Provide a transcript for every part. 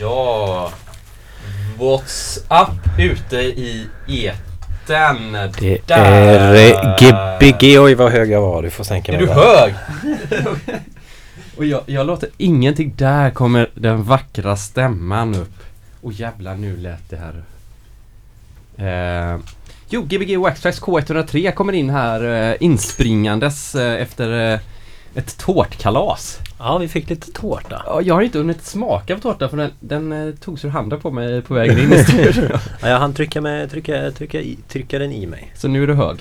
Ja, What's up ute i etern? Det Där. är Gbg. Oj vad hög jag var. Du får sänka Är mig du där. hög? Och jag, jag låter ingenting. Där kommer den vackra stämman upp. Och jävlar nu lät det här. Eh, jo, Gbg Waxtrax K103 kommer in här eh, inspringandes eh, efter eh, ett tårtkalas. Ja, vi fick lite tårta. Ja, jag har inte hunnit smaka på tårta för den, den eh, togs ur handen på mig på vägen in i studion. Ja, jag hann trycka, med, trycka, trycka, i, trycka den i mig. Så nu är du hög.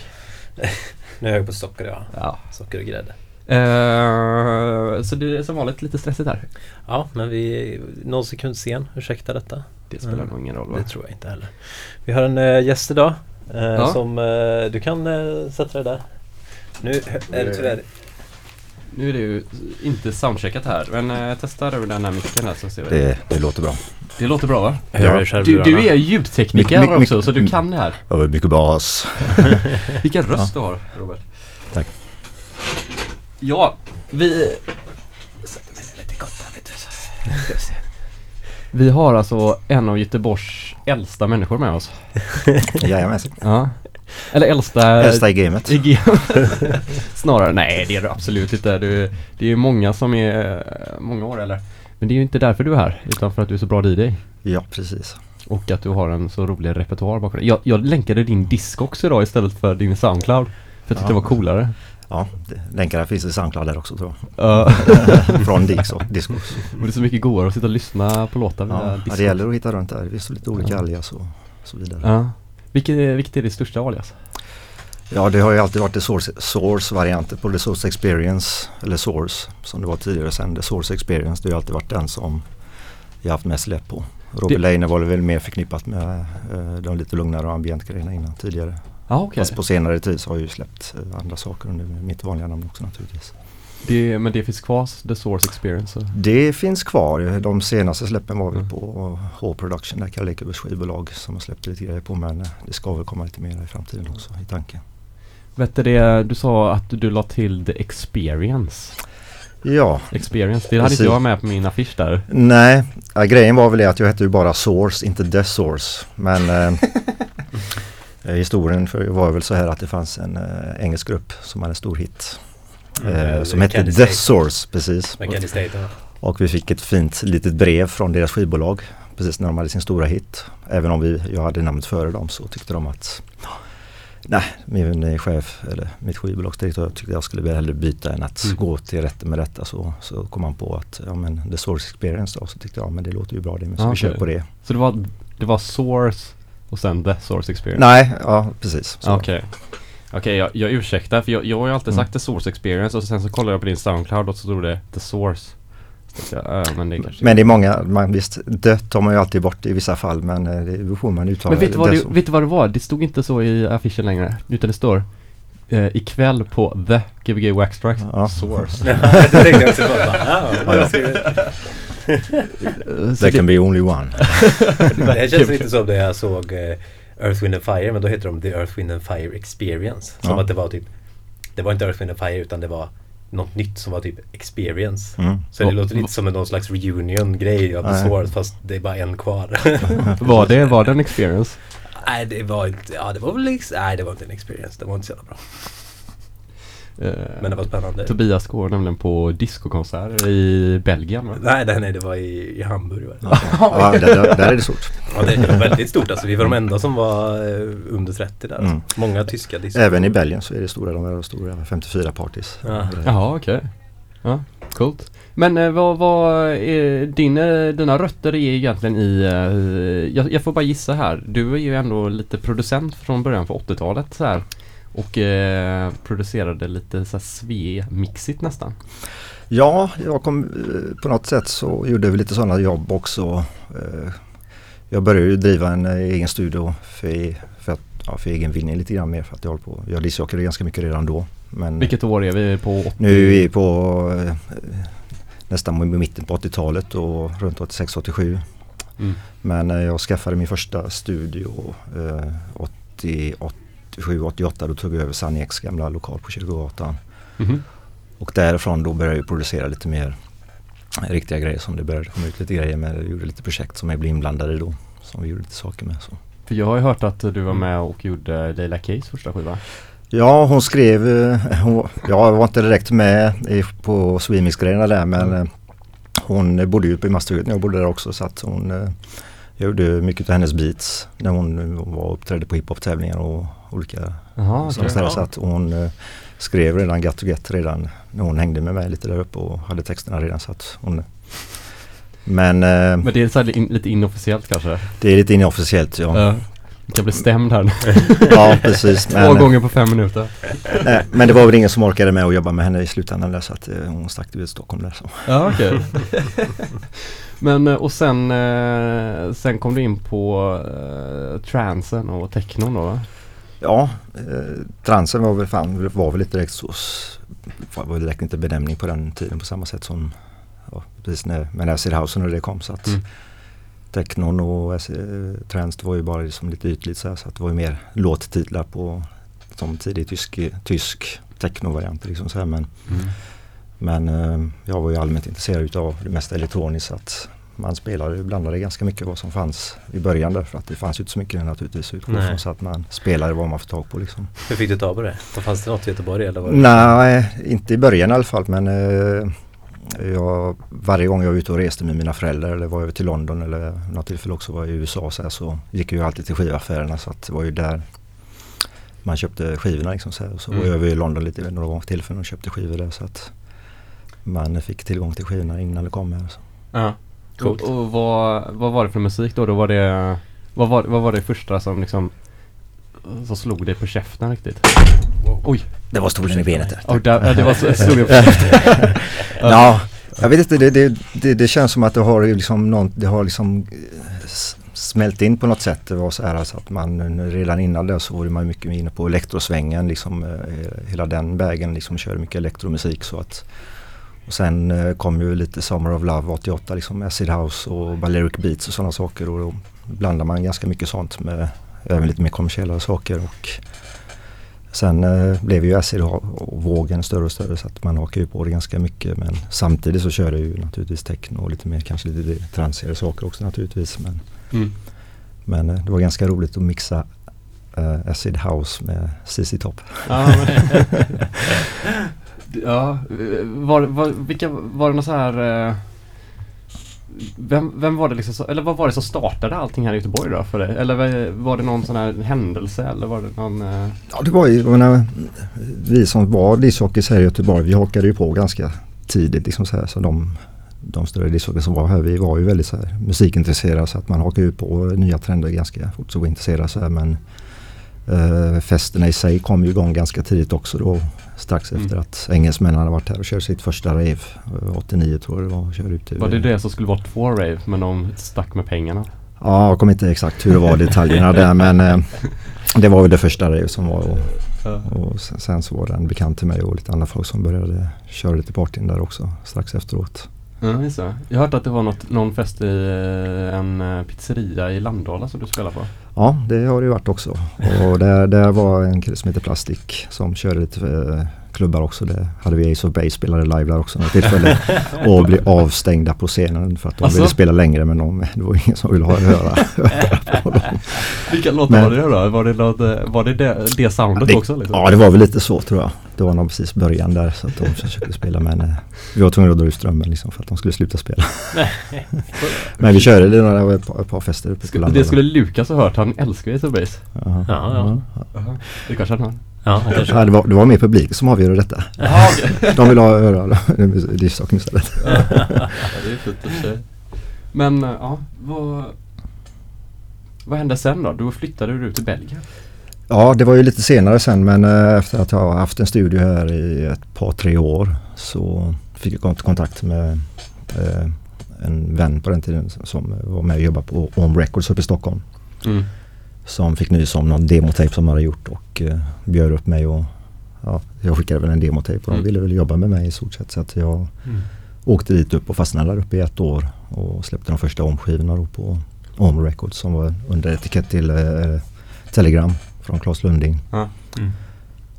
Nu är jag hög på socker ja. Ja. Socker och grädde. Eh, så det är som vanligt lite stressigt här. Ja, men vi... Någon sekund sen. Ursäkta detta. Det spelar Mm. nog ingen roll va? Det tror jag inte heller. Vi har en äh, gäst idag. eh, Ja. Som... du kan uh, sätta dig där. Nu är det tyvärr... Nu är det ju inte soundcheckat här men uh, testa över den här micken här så ser vi. Det, det låter bra. Det låter bra va? Ja. du Du, är ljudtekniker Mick- mick- också så du kan det här. Ja, mycket bas. Vilken röst du har Robert. Tack. Ja, vi... Vi har alltså en av Göteborgs äldsta människor med oss. Jajamensan. Ja. Eller äldsta... Äldsta i gamet. I G- Snarare, nej det är du absolut inte. Du, det är ju många som är eh, många år eller. Men det är ju inte därför du är här, utan för att du är så bra DJ. Ja, precis. Och att du har en så rolig repertoar bakom dig. Jag, jag länkade din disk också idag istället för din Soundcloud. För tyckte Ja. det var coolare. Ja, det, länkarna finns i Soundcloud där också tror jag. Från Dix och Disco. det är så mycket godare att sitta och lyssna på låtar Ja, ja, det gäller att hitta runt där. Det finns lite olika Ja. alias och så vidare. Ja. Vilket, vilket är ditt största alias? Ja, det har ju alltid varit det source, source-varianter på The Source Experience, eller Source, som det var tidigare sen. The Source Experience, det har ju alltid varit den som jag haft mest släpp på. Robert Det- Leine var väl mer förknippat med eh, de lite lugnare och ambient-grejerna innan tidigare. Ja okej. Fast på senare tid så har jag ju släppt eh, andra saker under mitt vanliga namn också naturligtvis. Det, men det finns kvar, The Source Experience. Det finns kvar. De senaste släppen var väl Mm. på H-production, där Kalle skivbolag som har släppt lite grejer på men det ska väl komma lite mer i framtiden också i tanken. Vet du det, du sa att du la till The Experience. Ja, Experience, det hade inte Precis. jag med på min affisch där. nej, ja, grejen var väl det att jag hette ju bara Source, inte The Source. Men eh, historien var väl så här att det fanns en eh, engelsk grupp som hade en stor hit. Eh, Mm, som hette The. Source, precis. State. ja. Och vi fick ett fint litet brev från deras skivbolag precis när de hade sin stora hit. Även om vi, jag hade namnet före dem så tyckte de att Nej, min chef eller mitt skivbolagsdirektör tyckte jag skulle hellre byta än att Mm. gå till rätten med detta. Så, så kom han på att ja men The Source Experience då så tyckte jag men det låter ju bra det men så Ja, vi kör okej. på det. Så det var, det var Source och sen The Source Experience? Nej, ja precis. Så. Okej. Okej, jag, jag ursäktar för jag, jag har ju alltid Mm. sagt The Source Experience och sen så kollade jag på din Soundcloud och så stod det The Source. Äh, men det. Men det är många, man, visst det tar man ju alltid bort i vissa fall men eh, det hur man uttalar Men vet du, vad det vet du vad det var? Det stod inte så i affischen längre. Utan det står eh, ikväll på The Gbg Wax Tracks Ja. Source. det tänkte jag också på. Ja, Ja, ja. Så There can be only one. Det här känns lite som det jag såg eh, Earth, Wind and Fire men då heter de The Earth, Wind and Fire Experience. Som Ja. att det var typ Det var inte Earth, Wind and Fire utan det var något nytt som var typ Experience. Mm. Så det låter lite som en någon slags reunion-grej av The. Source fast det är bara en kvar. var det, var det en experience? nej det var inte, ja det var väl, nej det var inte en experience. Det var inte så jävla bra. Eh, Men det var spännande. Tobias går nämligen på discokonserter i Belgien va? Nej, nej, nej, det var i, i Hamburg. Va? Ja, där, där, där är det stort. Ja, det var väldigt stort alltså. Vi var de enda som var eh, under 30 där. Alltså. Mm. Många tyska disco. Även i Belgien så är det stora, de är stora 54 parties. Ja. Jaha, okej. Ja, coolt. Men eh, vad, vad är din, dina rötter är egentligen i, jag, jag får bara gissa här. Du är ju ändå lite producent från början på 80-talet så här. Och eh, producerade lite så sve-mixigt nästan. Ja, jag kom eh, på något sätt så gjorde vi lite sådana jobb också. Eh, Jag började ju driva en eh, egen studio för, för, att, ja, för egen vinning lite grann mer för att jag håller på. Jag discjockeyrade ganska mycket redan då. Men Vilket år är vi på? 80? nu är vi på nästan i mitten på 80-talet och runt 86-87. Mm. Men jag skaffade min första studio eh, 87-88 då tog jag över Sannex gamla lokal på Kyrkogatan. Mhm. Och därifrån då började jag producera lite mer riktiga grejer som det började komma ut lite grejer med. Jag gjorde lite projekt som jag blev inblandad i då. Som vi gjorde lite saker med. Så. För jag har ju hört att du var med och gjorde Leila Keys första skiva. Ja, hon skrev, eh, hon, jag var inte direkt med i, på Swemix-grejerna där men mm. hon bodde ju uppe i Maastricht när jag bodde där också så att hon eh, jag gjorde mycket av hennes beats när hon var och uppträdde på hiphop-tävlingar och olika Aha, okay. ställen. Så att hon skrev redan Got to Get redan när hon hängde med mig lite där uppe och hade texterna redan så att hon Men Men det är så in, lite inofficiellt kanske? Det är lite inofficiellt ja. ja. Du kan bli stämd här Ja precis. Två men, gånger på fem minuter. Nej, men det var väl ingen som orkade med att jobba med henne i slutändan där så att eh, hon stack till Stockholm där. Så. Ja okej. Okay. men och sen, eh, sen kom du in på eh, transen och technon då va? Ja, eh, transen var väl, fan, var väl inte direkt så, var direkt inte benämning på den tiden på samma sätt som ja, precis när, med Acid House när det kom. Så att mm. Technon och eh, trans var ju bara liksom lite ytligt så, här, så att det var ju mer låttitlar på som tidig tysk, tysk techno-variant. Liksom så här, men mm. men eh, jag var ju allmänt intresserad av det mesta elektroniskt så att man spelade, blandade ganska mycket vad som fanns i början där för att det fanns ju inte så mycket naturligtvis utgå från så att man spelade vad man får tag på liksom. Hur fick du tag på det? Fanns det något i Göteborg eller? Var det Nej, inte i början i alla fall men eh, jag, varje gång jag var ute och reste med mina föräldrar eller var över till London eller något tillfälle också var i USA så, här, så gick jag ju alltid till skivaffärerna så att det var ju där man köpte skivorna liksom så här. Och så mm. var jag över i London lite några tillfällen och köpte skivor där så att man fick tillgång till skivorna innan det kom här. Så. Ja. Coolt. Och, och vad, vad var det för musik då? då var det, vad, var, vad var det första som liksom som slog dig på käften riktigt? Oj! Det var stolen i benet där. Oh, där, det var så, jag på käften. ja, jag vet inte, det, det, det, det, känns som att det har liksom någon, det har liksom eh, smält in på något sätt. Det var så här alltså att man redan innan det så var man mycket inne på elektrosvängen liksom. Eh, hela den vägen liksom körde mycket elektromusik så att och sen eh, kom ju lite Summer of Love 88 liksom Acid House och Balearic Beats och sådana saker och då blandar man ganska mycket sånt med även lite mer kommersiella saker och sen eh, blev ju Acid och vågen större och större så att man hakar ju på det ganska mycket men samtidigt så kör det ju naturligtvis techno och lite mer kanske lite transigare saker också naturligtvis men, mm. men eh, det var ganska roligt att mixa uh, Acid House med CC Top. Ja, Ja, var, var, vilka, var det något så här eh, vem, vem var det liksom, eller vad var det som startade allting här i Göteborg då för dig? Eller var det någon sån här händelse eller var det någon? Eh... Ja det var ju, menar, vi som var ishockeys här i Göteborg vi hakade ju på ganska tidigt liksom så här så de de större discjockeys som var här, vi var ju väldigt så här musikintresserade så att man hakade ju på nya trender ganska fort så vi intresserade så här men eh, festerna i sig kom ju igång ganska tidigt också då. Strax mm. efter att engelsmännen hade varit här och kört sitt första rave. 89 tror jag det var. Kör ut var det det som skulle vara två rave men de stack med pengarna? Ja, jag kommer inte exakt hur det var detaljerna där men uh, det var väl det första rave som var. Och, och sen, sen, så var det en bekant till mig och lite andra folk som började köra lite partyn där också strax efteråt. Det. Jag har hört att det var något, någon fest i eh, en pizzeria i Landala som du spelade på. Ja, det har det varit också. Och där, där var en kille som heter Plastik som körde lite eh, klubbar också. Det hade vi Ace of Base spelade live där också något tillfälle. och blev avstängda på scenen för att de alltså? ville spela längre men de, det var ingen som ville höra, höra på dem. Vilka låtar var det då? Var det, något, var det det, det soundet det, också? Liksom? Ja det var väl lite så tror jag. Det var nog precis början där så att de försökte spela men eh, vi var tvungna att dra ut strömmen liksom för att de skulle sluta spela. men vi körde det några, ett, par, ett par fester uppe på Det skulle Lukas ha hört, han älskar Ace of Base. Ja, ja. ja. Det kanske han har. Ja, ja, det, var, det var mer publik som avgjorde detta. Aha, okay. De vill ha höra discjockeyn istället. ja, det är fint Men ja, vad, vad hände sen då? Då flyttade du till Belgien? Ja, det var ju lite senare sen men äh, efter att jag haft en studio här i ett par tre år så fick jag kontakt med äh, en vän på den tiden som var med och jobbade på Om Records uppe i Stockholm. Mm som fick nys om någon demotape som de hade gjort och eh, bjöd upp mig och ja, jag skickade väl en demotape och de mm. ville väl jobba med mig i stort sett så att jag mm. åkte dit upp och fastnade där uppe i ett år och släppte de första omskivorna då på Om Records som var under etikett till eh, Telegram från Claes Lunding. Mm.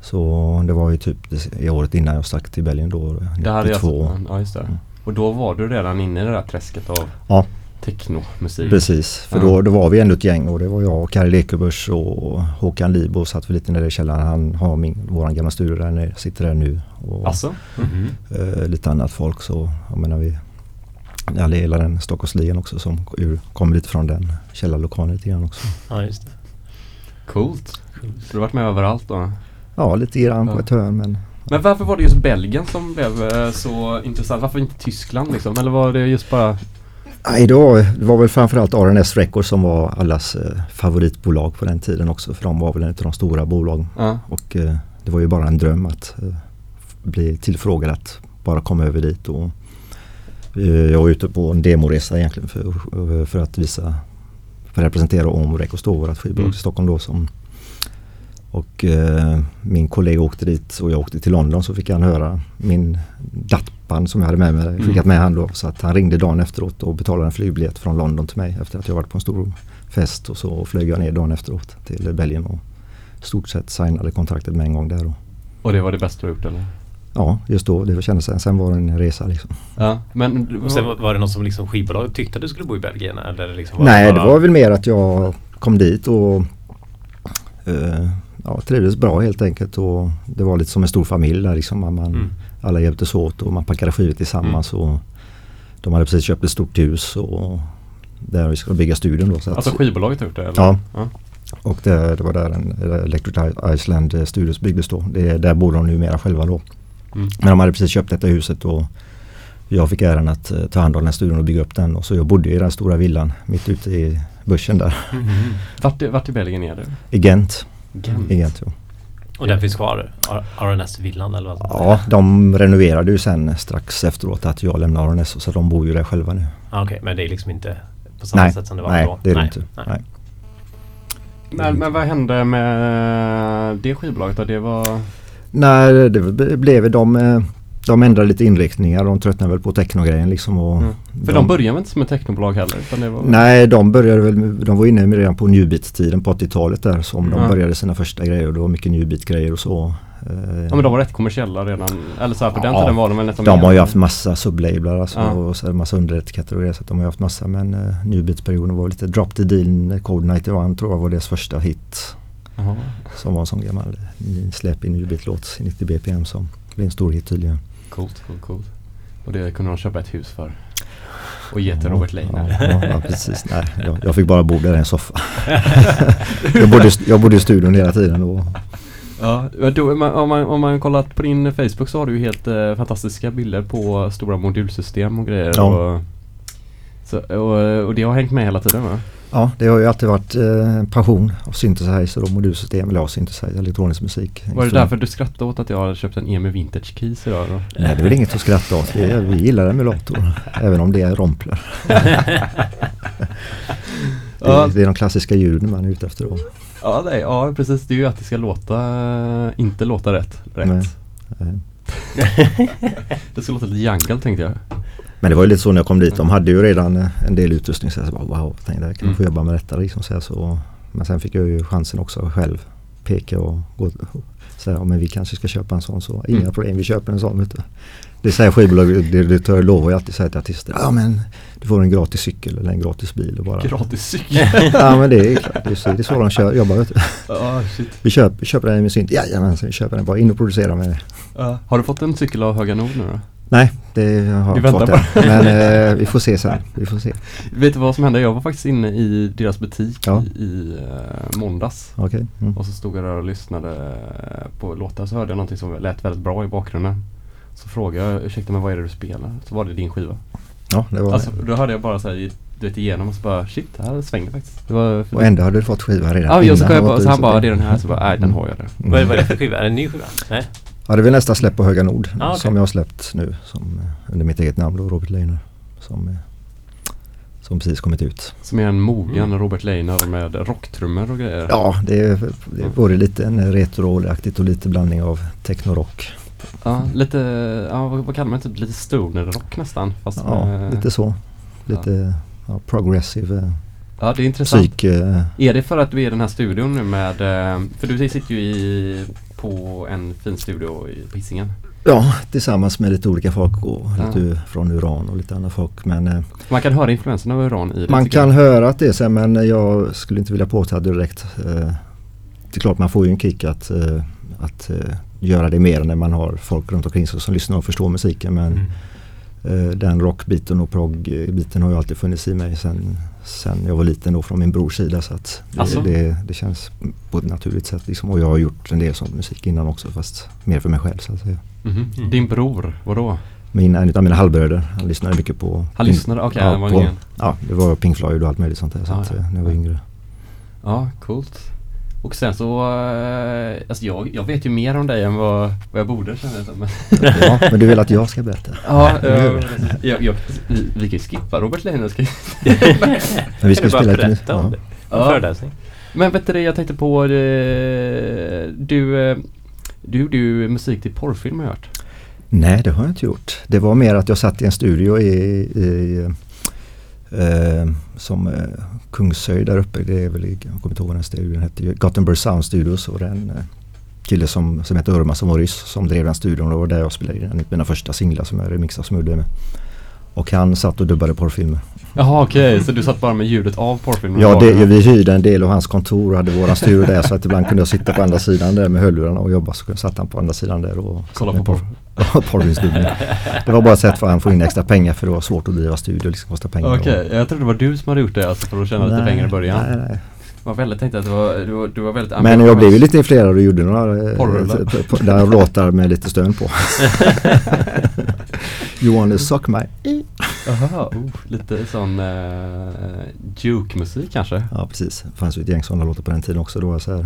Så det var ju typ i året innan jag stack till Belgien då. 92. Det hade jag, ja, just det. Mm. Och då var du redan inne i det där träsket av Ja. Technomusik. Precis, för Ja. då, då var vi ändå ett gäng och det var jag och Kari Lekebörs och Håkan Libo satt vi lite nere i källaren. Han har min, våran gamla studio där nere, sitter där nu. Och Alltså? Mhm. eh, lite annat folk så, jag menar vi är hela den Stockholmsligan också som kommer lite från den källarlokalen lite grann också. Ja, just det. Coolt. Så du har varit med överallt då? Ja, lite grann på Ja. ett hörn men Men varför var det just Belgien som blev eh, så intressant? Varför inte Tyskland liksom? Eller var det just bara... Det var, väl framförallt RNS Records som var allas eh, favoritbolag på den tiden också. För de var väl en av de stora bolagen. Ja. Och eh, det var ju bara en dröm att eh, bli tillfrågad att bara komma över dit. Och, jag var ute på en demoresa egentligen för, för att visa, för att representera Om Records då, vårt skivbolag Mm. i Stockholm då. Som, och eh, min kollega åkte dit och jag åkte till London så fick han höra min dattband som jag hade med mig, Mm. skickat med han då. Så att han ringde dagen efteråt och betalade en flygbiljett från London till mig efter att jag varit på en stor fest och så flög jag ner dagen efteråt till Belgien och stort sett signade kontraktet med en gång där. Och, Och det var det bästa du gjort eller? ja, just då. Det kändes sen. Sen var det en resa liksom. Ja. Men... Och sen var- var det något som liksom skivbolaget tyckte att du skulle bo i Belgien? Eller liksom Nej, det bara- var väl mer att jag kom dit och eh, ja, trivdes bra helt enkelt. Och det var lite som en stor familj där liksom. Man, Mm. Alla hjälptes åt och man packade skivor tillsammans. Och de hade precis köpt ett stort hus och där vi skulle bygga studion då. Så att, Alltså skivbolaget har gjort det eller? Ja. ja. Och det, det var där en Electric Iceland eh, Studios byggdes då. Det, är- där bor de numera själva då. Mm. Men de hade precis köpt detta huset och jag fick äran att eh, ta hand om den studion och bygga upp den. Och så jag bodde i den stora villan mitt ute i bussen där. Mhm. Vart, vart i Belgien är du? I Gent. Gent. I Gent ja. Och den finns kvar? RNS-villan eller vad? ja, de renoverade ju sen strax efteråt att jag lämnade RNS så de bor ju där själva nu. Ah, Okej, men det är liksom inte på samma Nej, sätt som det var nej då? det är det inte. Nej. Nej. Men, men vad hände med det skivbolaget då? Det var... Nej, det blev de, eh, de ändrade lite inriktningar. De tröttnade väl på technogrejen liksom. Och Mm. För de, började väl inte som ett technobolag heller? Det var... Nej, de började väl, de var inne redan på Newbeat-tiden på 80-talet där som de Ja. började sina första grejer och det var mycket Newbeat-grejer och så. Eh, Ja men de var rätt kommersiella redan. Eller så här, på den Ja, tiden var de väl nästan De har ju haft massa sublablar alltså, Ja. och så det massa underetiketter och grejer så de har ju haft massa men uh, Newbeat-perioden var lite Drop the Deal, Code 91 tror jag var deras första hit. Jaha. Som var en sån gammal eh, släp i Newbeat-låt i 90 BPM som blev en stor hit tydligen. Coolt, coolt, coolt. Och det kunde de köpa ett hus för. Och ge till Robert Leijner. Ja, ja, precis. Nej, jag, jag fick bara bo där i en soffa. jag, bodde, jag bodde i studion hela tiden och Ja, då, om man- om man, om man kollat på din Facebook så har du helt eh, fantastiska bilder på stora modulsystem och grejer. Ja. Och, så, och, och det har hängt med hela tiden va? Ja, det har ju alltid varit eh, passion av synthesizer och modulsystem, eller ja, synthesizer, elektronisk musik. Var det därför du skrattade åt att jag hade köpt en EMU Vintage Keys idag då? Nej, det är väl inget att skratta åt. Vi, vi gillar emulator, även om det är rompler. Det, är- det är de klassiska ljuden man är ute efter då. Ja, nej, ja precis. Det är ju att det ska låta, inte låta rätt. rätt. Nej. Det ska låta lite jungle tänkte jag. Men det var ju lite så när jag kom dit. De hade ju redan eh, en del utrustning. Så jag bara wow, tänkte kan Mm. få jobba med detta liksom. Så så, men sen fick jag ju chansen också själv peka och gå säga ja, men vi kanske ska köpa en sån. Så inga Mm. problem, vi köper en sån. Vet du. Det säger skivbolagsdirektör lovar ju alltid säga till artister. Ja men du får en gratis cykel eller en gratis bil. Och bara, Gratis cykel. ja men det är klart. Det är så, det är så de kör, jobbar. Vet du. Shit. Vi köper, köper den med synt. Jajamensan, vi köper den. Bara in och producera med det. Ja. Har du fått en cykel av Höga Nord nu då? Nej, det har jag inte väntar än. Men eh, vi får se sen. Vi får se. Vet du vad som hände? Jag var faktiskt inne i deras butik Ja. i, eh, måndags. Okej. Mm. Och så stod jag där och lyssnade eh, på låtar så hörde jag någonting som lät väldigt bra i bakgrunden. Så frågade jag, ursäkta men vad är det du spelar? Så var det din skiva. Ja, det var Alltså då hörde jag bara så här, du vet igenom och så bara shit, det här svänger faktiskt. Det var för Och ändå hade du fått skivan redan Ja, jag så, innan jag var bara, på så han bara, det är den här. Så bara, nej den har jag där. Mm. Vad är det för skiva? Är det en ny skiva? Nej? Ja, det är väl nästa släpp på Höga Nord Ah, okej. som jag har släppt nu som, eh, under mitt eget namn då, Robert Leijner. Som, eh, som precis kommit ut. Som är en mogen Mm. Robert Leijner med rocktrummor och grejer. Ja, det är, det är både lite en retroaktigt och lite blandning av technorock. Ja, lite, ja vad, vad kallar man det? Typ lite stoner-rock nästan. Fast Ja, med, lite så. Lite ja, progressive eh, Ja, det är intressant. psyk. Är det för att du är i den här studion nu med, för du sitter ju i, på en fin studio i på Hisingen. Ja, tillsammans med lite olika folk och Ja. lite från Uran och lite andra folk. Men eh, Man kan höra influenserna av uran i det. man kan jag. höra att det är så men jag skulle inte vilja påstå det direkt. Eh, det är klart man får ju en kick att, eh, att eh, göra det mer när man har folk runt omkring sig som lyssnar och förstår musiken. Men Mm. den rockbiten och proggbiten har ju alltid funnits i mig sen, sen jag var liten då från min brors sida. Så att det, Alltså? det, det känns på ett naturligt sätt. Liksom. Och jag har gjort en del sån musik innan också fast mer för mig själv. Så att säga. Mhm. Mm. Din bror, vadå? Min, en av mina halvbröder, han lyssnade mycket på Han lyssnade? Okej, ja, han var på- ingen... Ja, det var Pink Floyd och allt möjligt sånt där. Så Ja, att, ja. eh, när jag var yngre. Ja, coolt. Och sen så, eh, alltså jag, jag vet ju mer om dig än vad, vad jag borde känner jag som. Men, Ja, men du vill att jag ska berätta? ja, Ja. jag, jag, vi, kan ju skippa Robert ska- Men vi ska spela lite berätta om det? ja. Föreläsning? Men vet du jag tänkte på, eh, du, eh, du gjorde ju musik till porrfilm har jag hört. Nej, det har jag inte gjort. Det var mer att jag satt i en studio i, i eh, som eh, Kungshöjd där uppe. Det är väl, jag kommer inte ihåg vad den studion hette. Gothenburg Sound Studios och det är en eh, kille som, som heter Urma som var ryss som drev den studion. Det var där jag spelade in mina första singlar som jag remixade som jag gjorde med. Och han satt och dubbade porrfilmer. Jaha okej, så du satt bara med ljudet av porrfilmen? Ja, det, vi hyrde en del av hans kontor och hade våran studio där så att ibland kunde jag sitta på andra sidan där med hörlurarna och jobba så satt han på andra sidan där och Kolla på porr. Det var bara ett sätt för han få in extra pengar för det var svårt att driva studio, liksom kostar pengar. Okej, jag trodde det var du som hade gjort det alltså för att tjäna lite Nej, pengar i början. Nej, nej. Jag var väldigt, tänkte att det var, du, var, du var väldigt Men jag blev ju lite influerad och gjorde några eh, Porrrullar. p- p- där låtar med lite stön på. you wanna suck my... Jaha, oh, lite sån uh, juke-musik kanske? Ja precis, det fanns ju ett gäng sådana låtar på den tiden också. Då var så här,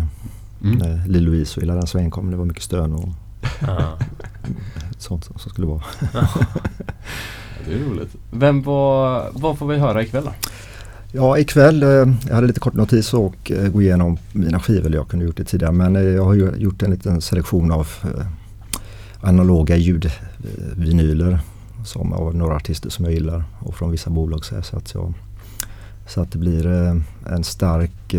Mm. när Lill Louise och hela den svängen kom. Det var mycket stön och Ja. Sånt som skulle vara. Ja, det är roligt. Vem var, vad får vi höra ikväll då? Ja, ikväll, eh, jag hade lite kort notis och eh, gå igenom mina skivor. Jag kunde gjort det tidigare men eh, jag har gjort en liten selektion av analoga ljudvinyler som av några artister som jag gillar och från vissa bolag. Så, så, att, jag, så att det blir en stark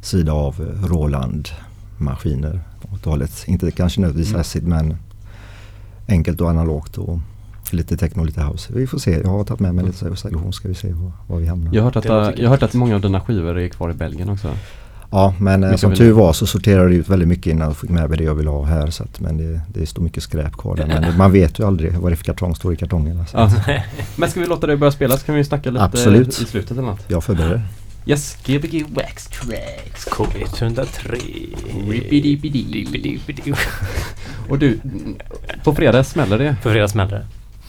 sida av Roland-maskiner 80-talet. Inte kanske nödvändigtvis mm. acid men enkelt och analogt och lite techno, och lite house. Vi får se. Jag har tagit med mig mm. lite segregation ska vi se var, var vi hamnar. Jag har hört att, eh, jag har hört att många av dina skivor är kvar i Belgien också. Ja, men eh, mycket som tur var så sorterade jag ut väldigt mycket innan jag fick med mig det jag ville ha här. Så att, men det, det står mycket skräp kvar där. Men man vet ju aldrig vad det för kartong står i kartongerna. Ja. men ska vi låta dig börja spela så kan vi snacka lite Absolut. i slutet eller något. Jag förbereder. Yes, Gbg Wax Tracks. K103. Rippidi-pidi. Och du, på fredag smäller det. På fredag smäller det.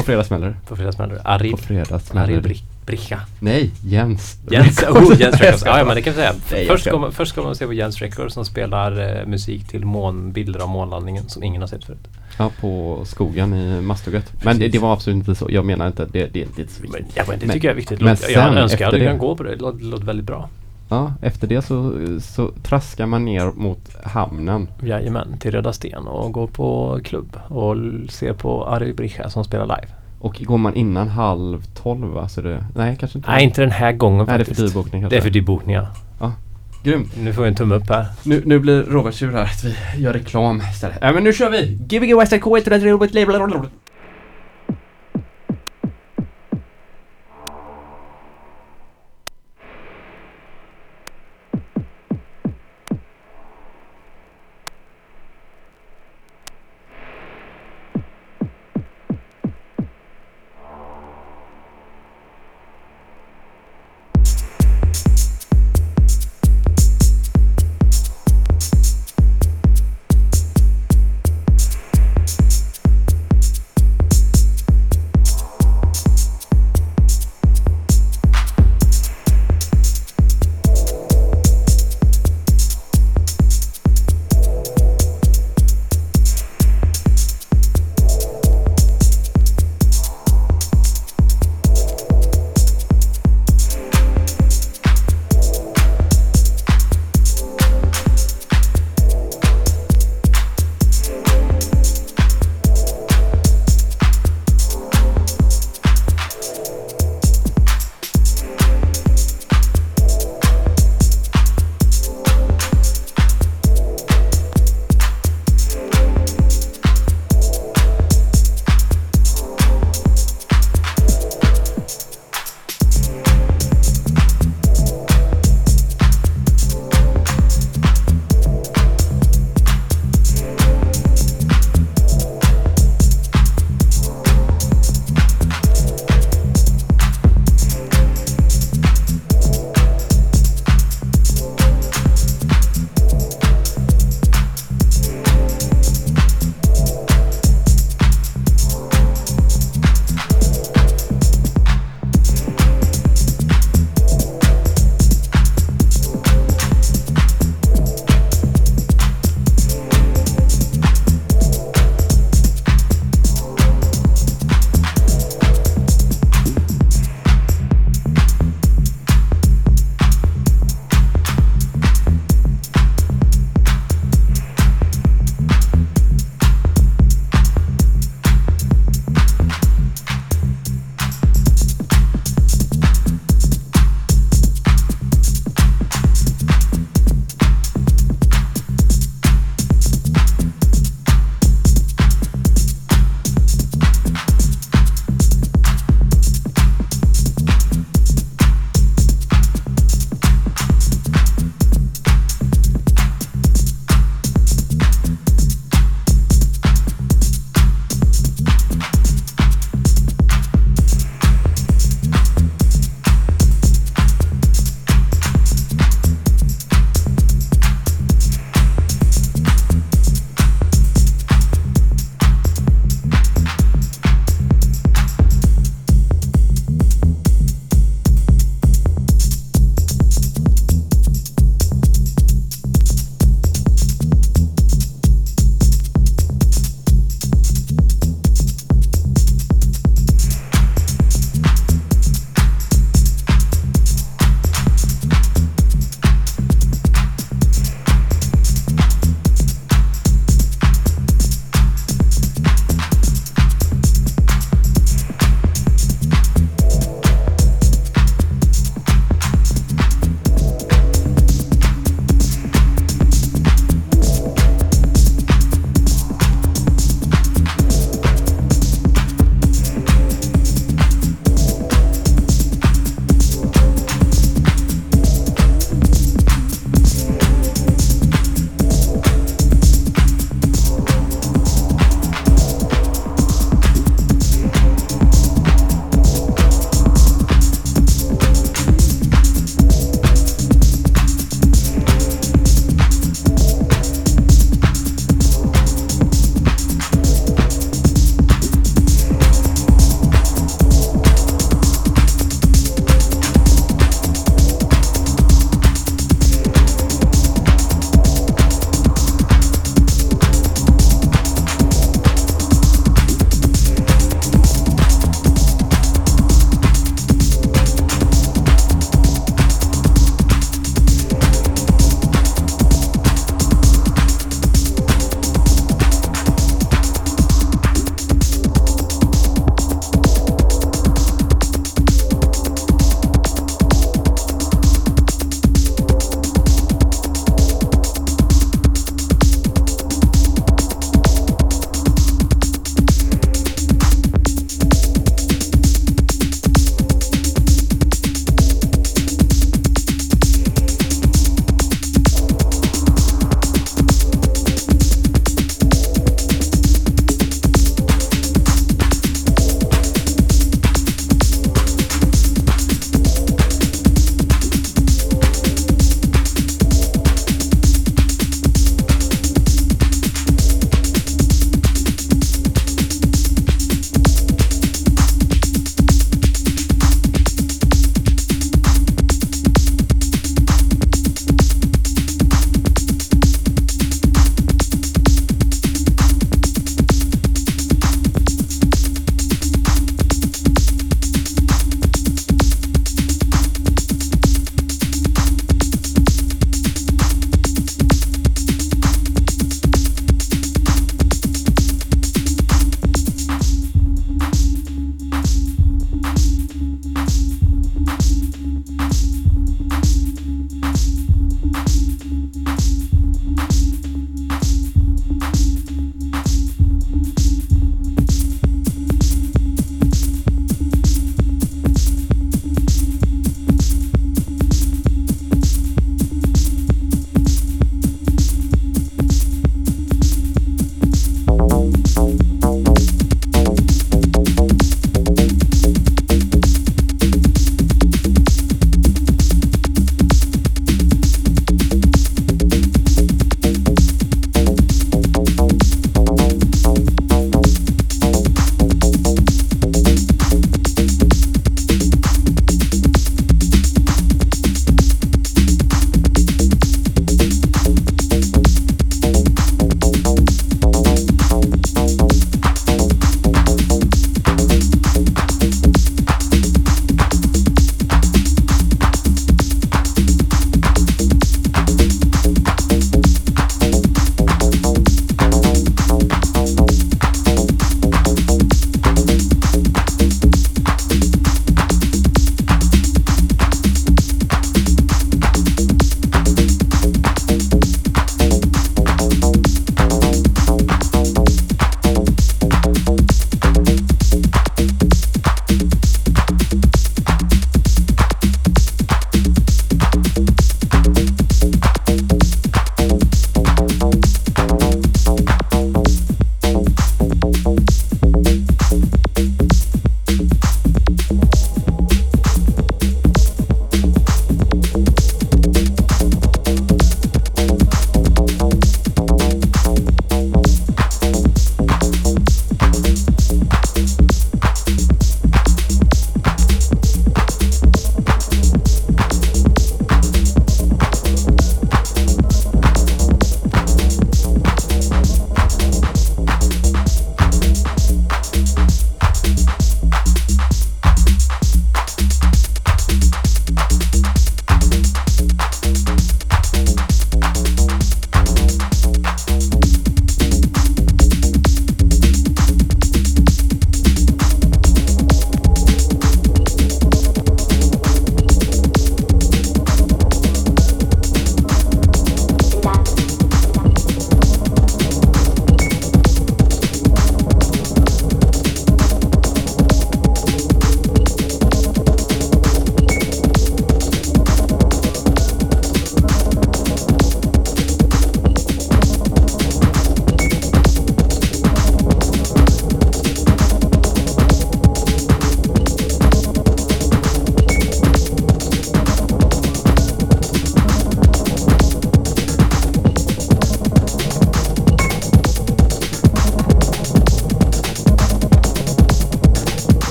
På fredag smäller det. På fredag smäller. Arib. På fredag smäller Arib det. Bri- Bricha. Nej, Jens. Jens, oh, Jens Records. Ja, ja, men det kan vi säga. Nej, Först ska- man, först ska man se på Jens Records som spelar eh, musik till månbilder av månlandningen som ingen har sett förut. Ja, på skogen i Mastugget. Men det, det var absolut inte så. Jag menar inte, det, det är inte så Men, viktigt. ja, men det Men- tycker jag är viktigt. men Låt, sen jag önskar efter kunnat det- gå på det. Det låter väldigt bra. Ja, efter det så, så traskar man ner mot hamnen. Jajamän, till Röda Sten och går på klubb och ser på Arvid Bricha som spelar live. Och går man innan halv tolv va? Så det, nej, kanske inte. Nej, inte den här gången Nej, det är faktiskt. för dyrbokning kanske. Det är för dyrbokning ja. Grymt. Nu får vi en tumme upp här. Nu, nu blir Robert sur här att vi gör reklam istället. Ja, men nu kör vi! Gbg West K103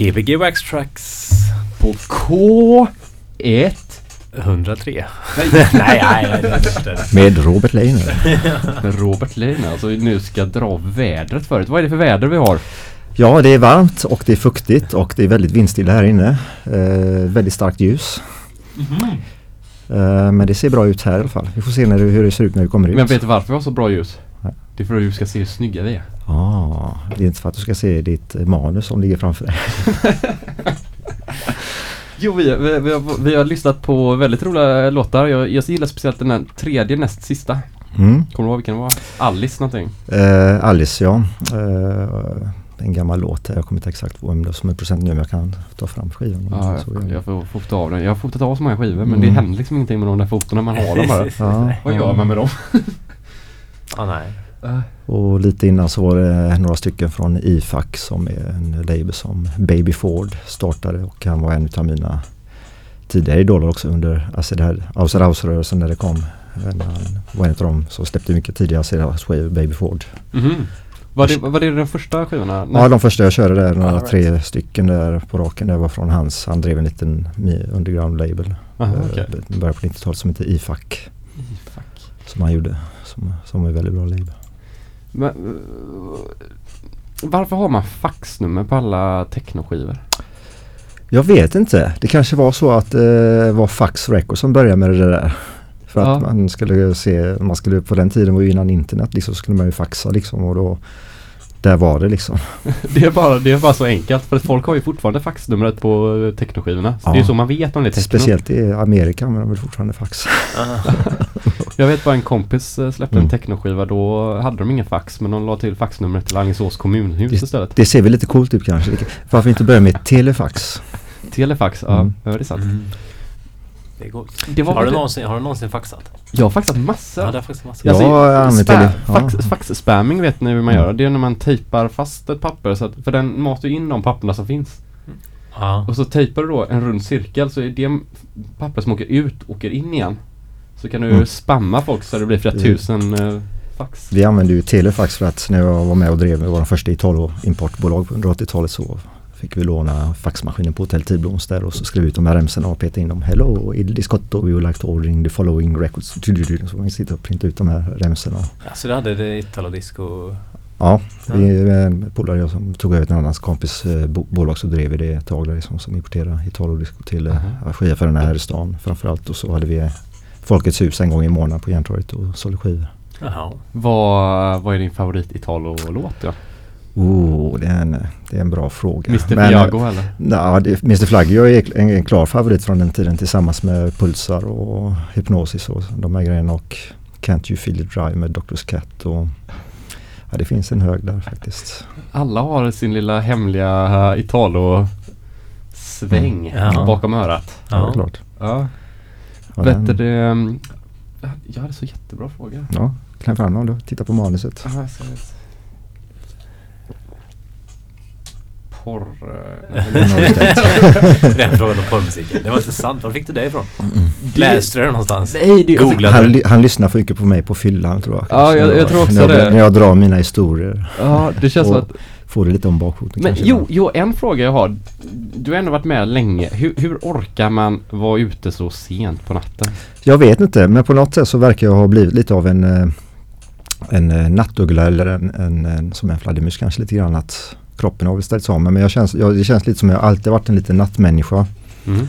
Gbg Wax Tracks På K1 103. nej, nej, nej. nej. Med Robert Leiner. med Robert Leina. Alltså nu ska dra vädret förut. Vad är det för väder vi har? Ja, det är varmt och det är fuktigt och det är väldigt vindstilla här inne. Eh, väldigt starkt ljus. Eh, men det ser bra ut här i alla fall. Vi får se när det, hur det ser ut när vi kommer ut. Men vet du varför vi har så bra ljus? Nej. Det är för att du ska se hur snygga vi är. Det är inte för att du ska se ditt manus som ligger framför dig. Jo, vi, vi, vi, har, vi har lyssnat på väldigt roliga låtar. Jag, jag gillar speciellt den här tredje näst sista. Mm. Kommer du ihåg vilken det var? Alice någonting. Eh, Alice ja. Eh, en gammal låt. Jag kommer inte exakt vem det som är procent nu men jag kan ta fram skivan. Ja, Så, jag, jag får fota av den. Jag har fotat av så många skivor men Mm. det händer liksom ingenting med de där fotona man har dem bara. ja, Vad gör man med dem? Ah, nej. Och lite innan så var det några stycken från IFAC som är en label som Baby Ford startade och han var en av mina tidigare idoler också under här Outside House-rörelsen när det kom. Han var en av dem som släppte mycket tidigare Outside House-skivor, Baby Ford. Mhm. Var, det, var det den första skivorna? Ja, de första jag körde där, några right. tre stycken där på raken, det var från hans. Han drev en liten underground-label. Aha, eh, okej. i början på 90-talet som heter IFAC. Fuck. Som han gjorde. Som, som är väldigt bra label. Men, varför har man faxnummer på alla technoskivor? Jag vet inte. Det kanske var så att det eh, var Fax Records som började med det där. För att Ja. man skulle se, man skulle på den tiden var ju innan internet liksom, så skulle man ju faxa liksom och då där var det liksom. Det är, bara, det är bara så enkelt för att folk har ju fortfarande faxnumret på eh, technoskivorna. Ja. Det är så man vet om det är techno. Speciellt i Amerika men de vill fortfarande fax. Jag vet bara en kompis eh, släppte en Mm. technoskiva. Då hade de ingen fax men de la till faxnumret till Alingsås kommunhus istället. Det ser väl lite coolt ut kanske. Varför inte börja med telefax? Telefax, ja, Mm. ja det är sant. Mm. Det är coolt. Det var Har du, någonsin, har du någonsin faxat? Jag har faxat massor. Ja, det har faktiskt massor. Ja. Jag har använt spä- tele- ja. fax, fax-spamming vet ni hur man Mm. gör? Det är när man tejpar fast ett papper så att, för den matar ju in de papperna som finns. Ja. Och så tejpar du då en rund cirkel så är det papper som åker ut åker in igen. Så kan du Mm. spamma folk så det blir flera Det- tusen eh, fax. Vi använde ju telefax för att när jag var med och drev vår första Italo importbolag på 180-talet så fick vi låna faxmaskinen på Hotell Tidbloms där och så skrev ut de här remsorna och petade in dem. Hello, il discotto, we would like to ordering the following records. Så vi sitta och printa ut de här remsorna. Ja, så du hade det Italo-disco? Ja, Ja. vi är en polare jag som tog över en annans kompis eh, bo- bolag så drev vi det ett tag där liksom, som importerade Italo-disco till eh, Aha. skivaffärerna här i stan framförallt. Och så hade vi eh, Folkets hus en gång i månaden på Järntorget och sålde skivor. Jaha. Vad, vad är din favorit Italo-låt då? Oh, det är en, det är en bra fråga. Mr Men, Fiago eller? Ja, det, Mr Flaggio är en, en klar favorit från den tiden tillsammans med Pulsar och Hypnosis och de här grejerna och Can't You Feel It Drive med Dr. Cat och ja, det finns en hög där faktiskt. Alla har sin lilla hemliga eh, Italo-sväng Mm. Ja. bakom örat. Ja, Ja. klart. Ja. Ja, Vet du det? mm, Jag hade så jättebra fråga. Ja, kläm fram dem då. Titta på manuset. Det. Porr... eh, Den frågan om porrmusiken. Det var inte sant. Var fick du det ifrån? Läste du det någonstans? Nej, det, Googlade Han, du? ly- han lyssnar för mycket på mig på fyllan tror jag. Ja, jag- jag tror också när jag, det. När jag drar mina historier. Ja, det känns som att... Får det lite om bakfoten Men jo, jo, en fråga jag har. Du har ändå varit med länge. Hur, hur orkar man vara ute så sent på natten? Jag vet inte men på något sätt så verkar jag ha blivit lite av en, eh, en eh, nattuggla eller en, en, en, som en fladdermus kanske lite grann att kroppen har väl ställts om men jag känns, jag, det känns lite som jag alltid varit en liten nattmänniska. Mm.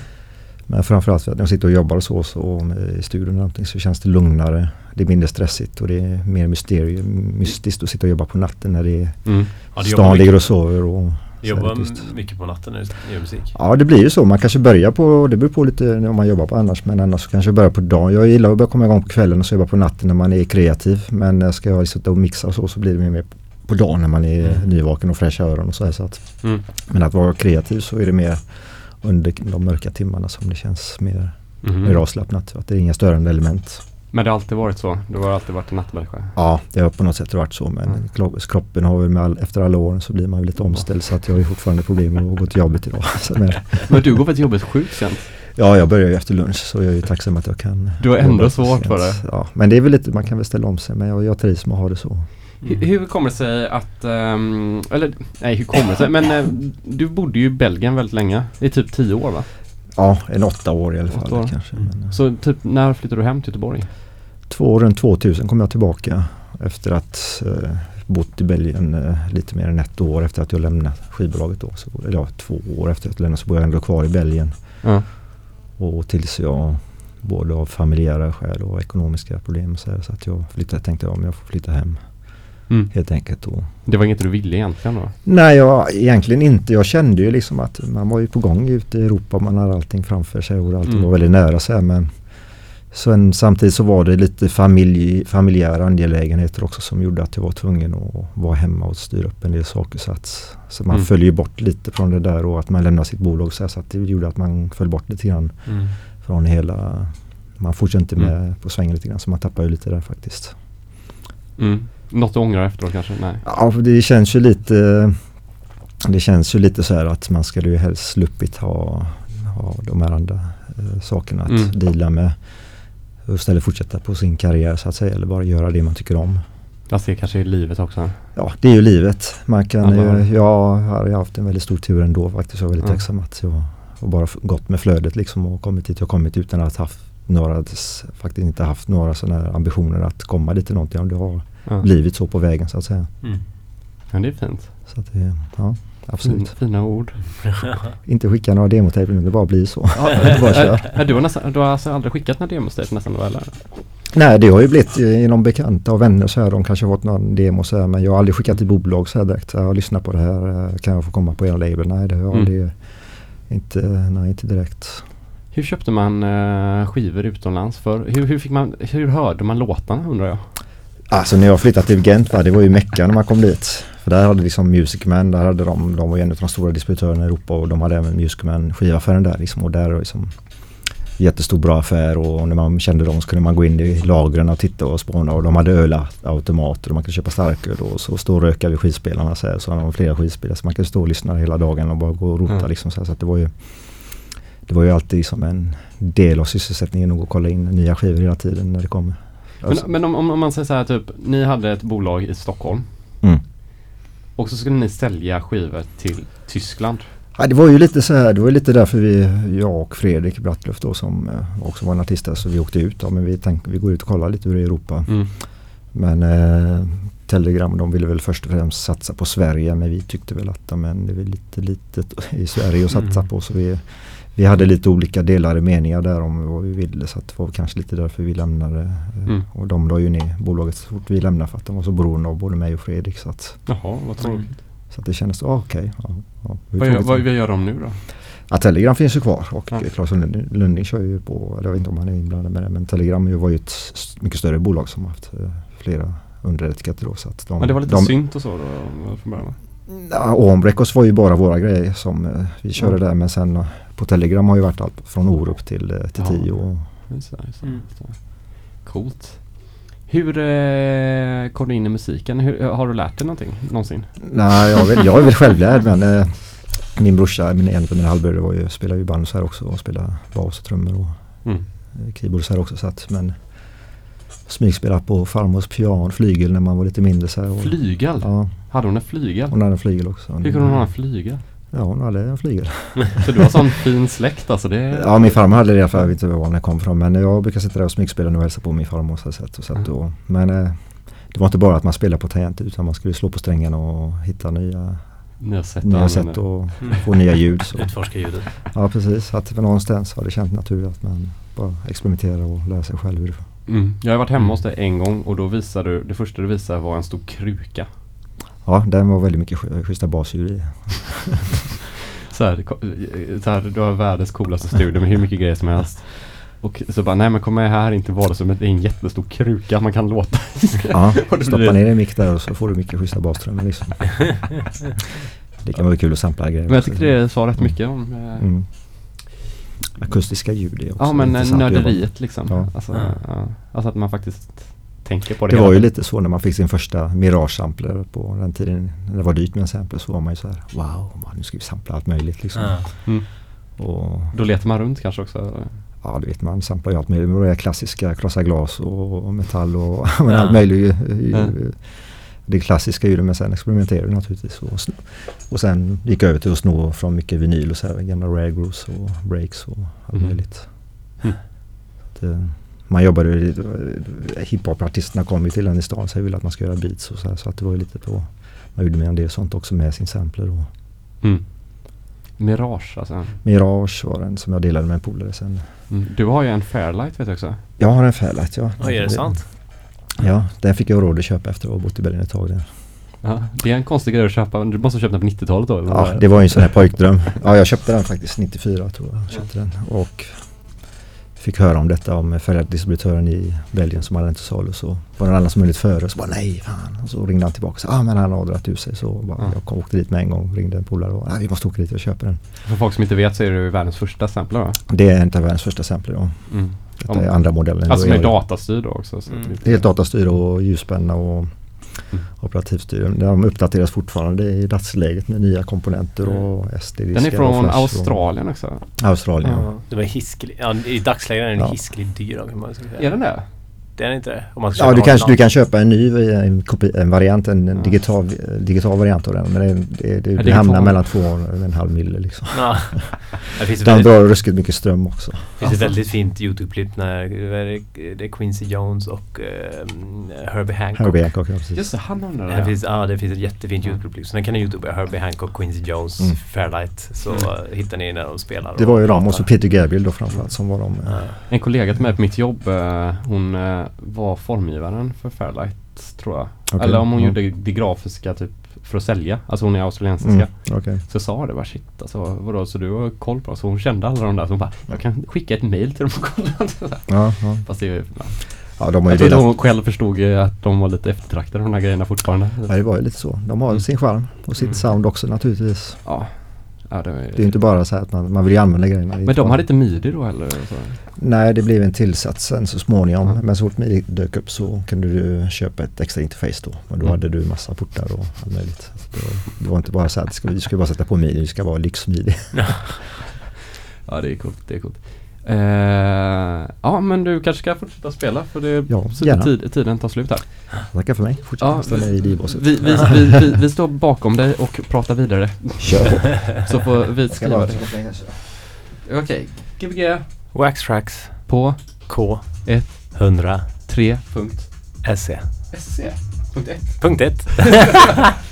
Men framförallt när jag sitter och jobbar och så, så med- i studion och någonting så känns det lugnare. Det är mindre stressigt och det är mer mysterium, mystiskt att sitta och jobba på natten när det är Mm. Ja, stan ligger och sover. Och jobbar mycket på natten när du gör musik. Ja det blir ju så. Man kanske börjar på, det beror på lite om man jobbar på annars. Men annars kanske börjar på dagen. Jag gillar att börja komma igång på kvällen och så jobba på natten när man är kreativ. Men ska jag sitta och mixa och så så blir det mer, på dagen när man är Mm. nyvaken och fräscha öron och så här. Så att, Mm. men att vara kreativ så är det mer under de mörka timmarna som det känns mer, Mhm. mer avslappnat. Att det är inga störande element. Men det har alltid varit så? Du har alltid varit en nattmänniska? Ja, det har på något sätt varit så. Men Mm. kroppen har väl med all, efter alla åren så blir man väl lite omställd. Så att jag har ju fortfarande problem med att gå till jobbet idag. Så, men, Men du går väl till jobbet sjukt sent? Ja, jag börjar ju efter lunch så jag är ju tacksam att jag kan Du har ändå svårt för det. Ja, men det är väl lite, man kan väl ställa om sig men jag, jag trivs med att ha det så. Hur, hur kommer det sig att, ehm, eller nej hur kommer det sig, men eh, du bodde ju i Belgien väldigt länge. I typ tio år va? Ja, en åtta år i alla fall år. kanske. Mm. Men, eh, Så typ när flyttade du hem till Göteborg? två, runt 2000 kom jag tillbaka efter att eh, bott i Belgien eh, lite mer än ett år efter att jag lämnade skivbolaget då. Så, eller ja, två år efter att jag lämnade så bor jag ändå kvar i Belgien. Ja. Och tills jag både av familjära skäl och ekonomiska problem så, här, så att jag flyttade, tänkte jag om jag får flytta hem Mm. helt enkelt. Och, Det var inget du ville egentligen då? nej, jag, egentligen inte. Jag kände ju liksom att man var ju på gång ute i Europa. Man hade allting framför sig och allting Mm. var väldigt nära sig. Men sen, samtidigt så var det lite familj, familjära angelägenheter också som gjorde att jag var tvungen att vara hemma och styra upp en del saker. Så, att, så man Mm. följer ju bort lite från det där och att man lämnar sitt bolag så, här, så att det gjorde att man föll bort lite grann från hela man fortsätter inte med Mm. på svängen lite grann så man tappar ju lite där faktiskt. Mm. Något du ångrar efteråt kanske? Nej. Ja, för det känns ju lite Det känns ju lite så här att man skulle ju helst sluppit ha, ha de här andra eh, sakerna att Mm. deala med. Och istället fortsätta på sin karriär så att säga eller bara göra det man tycker om. Fast det kanske är livet också. Ja, det är ju livet. Man kan ju, jag har haft en väldigt stor tur ändå faktiskt. Jag är väldigt Ja. tacksam att jag har bara gått med flödet liksom och kommit dit jag kommit utan att haft några, faktiskt inte haft några sådana här ambitioner att komma dit till någonting. Och det har Ja. blivit så på vägen så att säga. ja, det är fint. Så att det, ja, absolut. Fin, fina ord. Inte skicka några demotejp nu, det bara blir så. Ja, bara du, har nästan, du har alltså aldrig skickat några demostejp nästan eller? Nej, det har ju blivit eh, genom bekanta och vänner så här. De kanske har fått någon demo så här. Men jag har aldrig skickat till bolag så här direkt. Jag har lyssnat på det här. eh, Kan jag få komma på era label? Nej, det har Mm. det inte, nej, inte direkt. Hur köpte man eh, skivor utomlands för? Hur, hur, fick man, hur hörde man låtarna undrar jag? Alltså när jag flyttade till Gent, va, det var ju Mecka när man kom dit. För där hade liksom Music Man, där hade de, de var ju en av de stora distributörerna i Europa och de hade även Music Man skivaffären där liksom. Och där liksom jättestor bra affär och när man kände dem så kunde man gå in i lagren och titta och spåna och de hade ölautomater och man kunde köpa starköl och så stå och röka vid skivspelarna så, här, så hade de flera skivspelare så man kunde stå och lyssna hela dagen och bara gå och rota Mm. liksom så, här, så det var ju det var ju alltid som en del av sysselsättningen att gå och kolla in nya skivor hela tiden när det kommer. Alltså- Men, men om, om man säger så här typ, ni hade ett bolag i Stockholm Mm. och så skulle ni sälja skivor till Tyskland. Ja, det var ju lite så här, det var lite därför vi, jag och Fredrik Brattlöf då som eh, också var en artist där, så vi åkte ut. Ja, men vi tänkte vi går ut och kollar lite hur det är i Europa. Mm. Men eh, Telegram de ville väl först och främst satsa på Sverige men vi tyckte väl att men det är lite litet i Sverige att satsa Mm. på. Så vi, vi hade lite olika delade meningar där om vad vi ville så att det var kanske lite därför vi lämnade. Mm. Och de la ju ner bolaget så fort vi lämnade för att de var så beroende av både mig och Fredrik. Så att, Jaha, vad tråkigt. så att det kändes, ah, okej. ja, ja, hur Vad, gör, vad, vad gör de nu då? Ja, Telegram finns ju kvar och Ja. ja. Claes Lunding, Lunding kör ju på, eller jag vet inte om han är inblandad med det, men Telegram ju- var ju ett mycket större bolag som haft eh, flera underetiketter då. Så att de, Men det var lite de, synt och så då från början? Ja, Om Records var ju bara våra grejer som eh, vi körde Ja. där men sen eh, på Telegram har ju varit allt från Orup till, eh, till Ja. Tio. Just det, just det, Mm. Coolt. Hur eh, kom du in i musiken? Hur, har du lärt dig någonting någonsin? nej, jag, vet, jag är väl självlärd men eh, min brorsa, min, en av mina halvbröder var ju, spelade ju band så här också och spelade bas och trummor och Mm. keyboard så här också. Så att, men smygspela på farmors piano, flygel när man var lite mindre så här. Och, Flygel? Ja, Hade hon en flygel? hon hade en flygel också. Hur kunde hon ha en flygel? Ja, hon hade en flygel. Så du har sån fin släkt alltså? Det Ja, min farmor hade det fall. Jag vet inte var den kom från. Men jag brukar sitta där och smygspela nu och hälsa på min farmor. Så sätt och sätt och, men eh, det var inte bara att man spelade på tangenter utan man skulle slå på strängarna och hitta nya, Nya sätt nya att sätt och Mm. få nya ljud. Så. Utforska ljudet. Ja, precis. Att för någonstans har det känt naturligt att man bara experimenterar och lär sig själv hur det Mm. Jag har varit hemma hos dig en gång och då visade du, det första du visade var en stor kruka. Ja, den var väldigt mycket sch- schyssta basljud i. Så här, så här, du har världens coolaste studio med hur mycket grejer som helst. Och så bara, nej men kom med här in till vardagsrummet, det är en jättestor kruka man kan låta. Ja, stoppa blir- ner en mick där och så får du mycket schyssta bastrummor liksom. Det kan vara kul att sampla grejer. Men jag tyckte det sa rätt mycket om eh, Mm. Akustiska ljud är också Ja men nörderiet liksom. Ja. Alltså, Ja. alltså att man faktiskt tänker på det. Det var ju tiden. lite så när man fick sin första Mirage-sampler på den tiden. När det var dyrt med en sampler så var man ju så här Wow, man, nu ska vi sampla allt möjligt liksom. Ja. Mm. Och Då letar man runt kanske också. eller? ja, du vet man samplar ju allt möjligt. Det klassiska krossa glas och, och metall och allt möjligt. Det klassiska ljudet men sen experimenterade jag naturligtvis. Och, och sen gick jag över till att sno från mycket vinyl och så här, gamla rare grooves och breaks och allt Mm. möjligt. Mm. Att, eh, man jobbade ju, hiphop-artisterna kom ju till en i stan så jag ville att man ska göra beats och så här, så att det var ju lite på, man gjorde med en del sånt också med sin sampler och Mm. Mirage alltså. Mirage var den som jag delade med en polare sen. Mm. Du har ju en Fairlight vet jag också. Jag har en Fairlight ja. Oj, är det sant? Ja, den fick jag råd att köpa efter att ha bott i Berlin ett tag. Där. Ja, det är en konstig grej att köpa. Du måste ha köpt den på 90-talet då? eller? Ja, det var ju en sån här pojkdröm. Ja, jag köpte den faktiskt 94 tror jag. Köpte den. Och fick höra om detta om Ferrari-distributören i Belgien som hade den till salu. Så var det alla som möjligt före och så bara nej fan. Och så ringde han tillbaka och sa ah, men han har dragit ur sig. Så bara, Ja. jag kom, åkte dit med en gång ringde en polare och ah, vi måste åka dit och köpa den. För folk som inte vet så är du världens första sampler va? Det är inte världens första sampler då. Mm. Detta Om- är andra modellen. Alltså med är jag- datastyrd då också. Så Mm. att Det är helt datastyr och ljusspänna och Mm. operativstyr. De uppdateras fortfarande i dagsläget med nya komponenter och SD-diskar Den är från Australien också. Australien ja. Ja. Det var hiskelig, ja, I dagsläget är den Ja. hiskelig dyr. Är den det? Det är den inte det? Om man ska Ja, du, kanske, du kan köpa en ny en, kopi, en variant, en Ja. digital, digital variant av den. Men det, det, det, det hamnar mellan två och en halv mille liksom. Ja. Det finns Den drar ruskigt mycket ström också. finns Alltså. ett väldigt fint YouTube-klipp när det, det är Quincy Jones och ehm, Herbie Hancock. Herbie Hancock, ja precis. Just det, han har den Det där. finns, ja, det finns ett jättefint. YouTube-klipp. Så den kan ni YouTubea. Herbie Hancock, Quincy Jones, Mm. Fairlight. Så Mm. eh, hittar ni när de spelar. Det var ju de och så. Peter Gabriel då framförallt som var de. Ja. En kollega till mig på mitt jobb, eh, hon eh, var formgivaren för Fairlight tror jag. Okej, Eller om hon ja. gjorde det grafiska typ för att sälja. Alltså hon är australiensiska. Mm, okej. Så jag sa det bara shit alltså vadå så du har koll på det? Så hon kände alla de där. Så hon bara jag kan skicka ett mail till dem och kolla. Ja, ja. Fast det är ju, ja. ja, de har ju Jag tror delat. hon själv förstod ju att de var lite eftertraktade de här grejerna fortfarande. Ja, det var ju lite så. De har Mm. sin charm och sitt Mm. sound också naturligtvis. Ja. Ja det var, Det är inte bara så att man, man vill ju använda grejerna. Är men de hade inte midi då heller? Så. Nej, det blev en tillsats sen så småningom. Ja. Men så fort MIDI dök upp så kunde du köpa ett extra interface då. Och då Mm. hade du massa portar och allt möjligt. Det, var, det var inte bara så att det ska, ska bara sätta på MIDI, det ska vara lyx-MIDI. Ja det är coolt, det är coolt. Eh, ja men du kanske ska fortsätta spela för det Ja, gärna. tid, tiden tar slut här. Tackar för mig. Fortsätt Ja, ställa i DIY-båset. Vi, vi, vi, vi, vi står bakom dig och pratar vidare. Kör på. Så får vi skriva det. Okej, Gbg Wax Tracks på K Ett. 100 3. Punkt. SE. SC. Punkt 1. Punkt 1.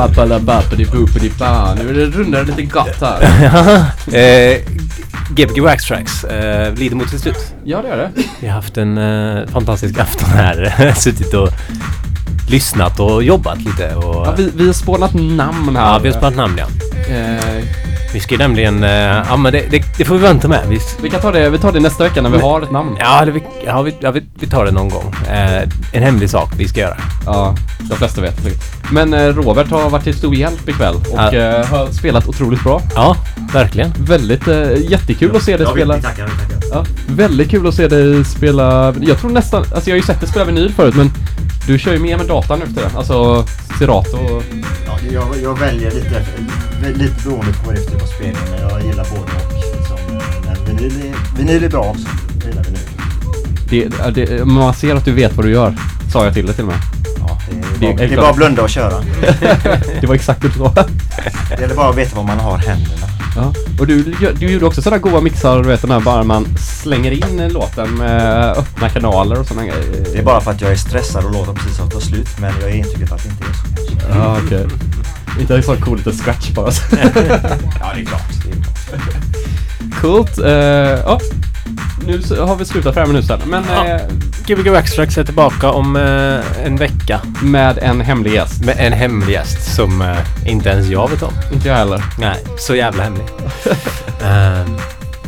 Wapalabapadi-boopadi-ba. Nu är det rundar lite gott här. eh, Gbg Wax Tracks eh, lider mot sitt slut. Ja, det gör det. Vi har haft en eh, fantastisk afton här. Suttit och lyssnat och jobbat lite. Och, Ja, vi, vi har spånat namn här. ja, vi har sparat namn ja. Eh, Vi ska ju nämligen... Eh, ja men det, det, det får vi vänta med. Vi, vi kan ta det, vi tar det nästa vecka när vi har ett namn. ja, det, vi, ja, vi, ja vi, vi tar det någon gång. Eh, en hemlig sak vi ska göra. Ja, de flesta vet säkert. Men eh, Robert har varit till stor hjälp ikväll och Ja. eh, har spelat otroligt bra. Ja, verkligen. Väldigt eh, jättekul att se dig Ja, spela. vi tackar, vi tackar. Ja, väldigt kul att se dig spela. Jag tror nästan, alltså jag har ju sett dig spela vinyl förut men du kör ju mer med datan nu för det. Alltså Serato och... Ja, jag, jag väljer lite, lite beroende på vad det är för typ av spelning men jag gillar både och. Liksom. Men vinyl är, vinyl är bra också. Jag gillar vinyl. Det, det, man ser att du vet vad du gör. Sa jag till dig till och med. Ja, det, är Det är bara, det är bara att blunda och köra. Det var exakt det du sa. Det gäller bara att veta var man har händerna. Ja. Och du, du gjorde också sådana goa mixar, du vet den här bara man slänger in låten med öppna kanaler och sådana grejer. Det är bara för att jag är stressad och låten precis har tagit slut men jag är intrycket att det inte är så kanske. Ja, okej. Inte en sån cool liten scratch bara. Ja, det är klart. Det är klart. Coolt. Uh, ja. Nu så har vi slutat för en minut sedan. Men Ja. eh, Gbg Tracks är tillbaka om eh, en vecka. med en hemlig gäst. Med en hemlig gäst som eh, inte ens jag vet om. Inte jag heller. Nej, så jävla hemlig. Ehm,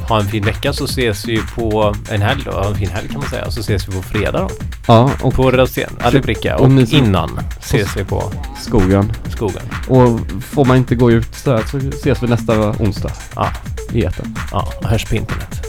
ha en fin vecka så ses vi på en helg då. Ha en fin helg kan man säga. Så ses vi på fredag då. Ja, och På Röda Sten, Alibricka. och Och innan ses vi på skogen. skogen. Och får man inte gå ut så, här, så ses vi nästa onsdag Ja, i etern. ja. och Hörs på internet.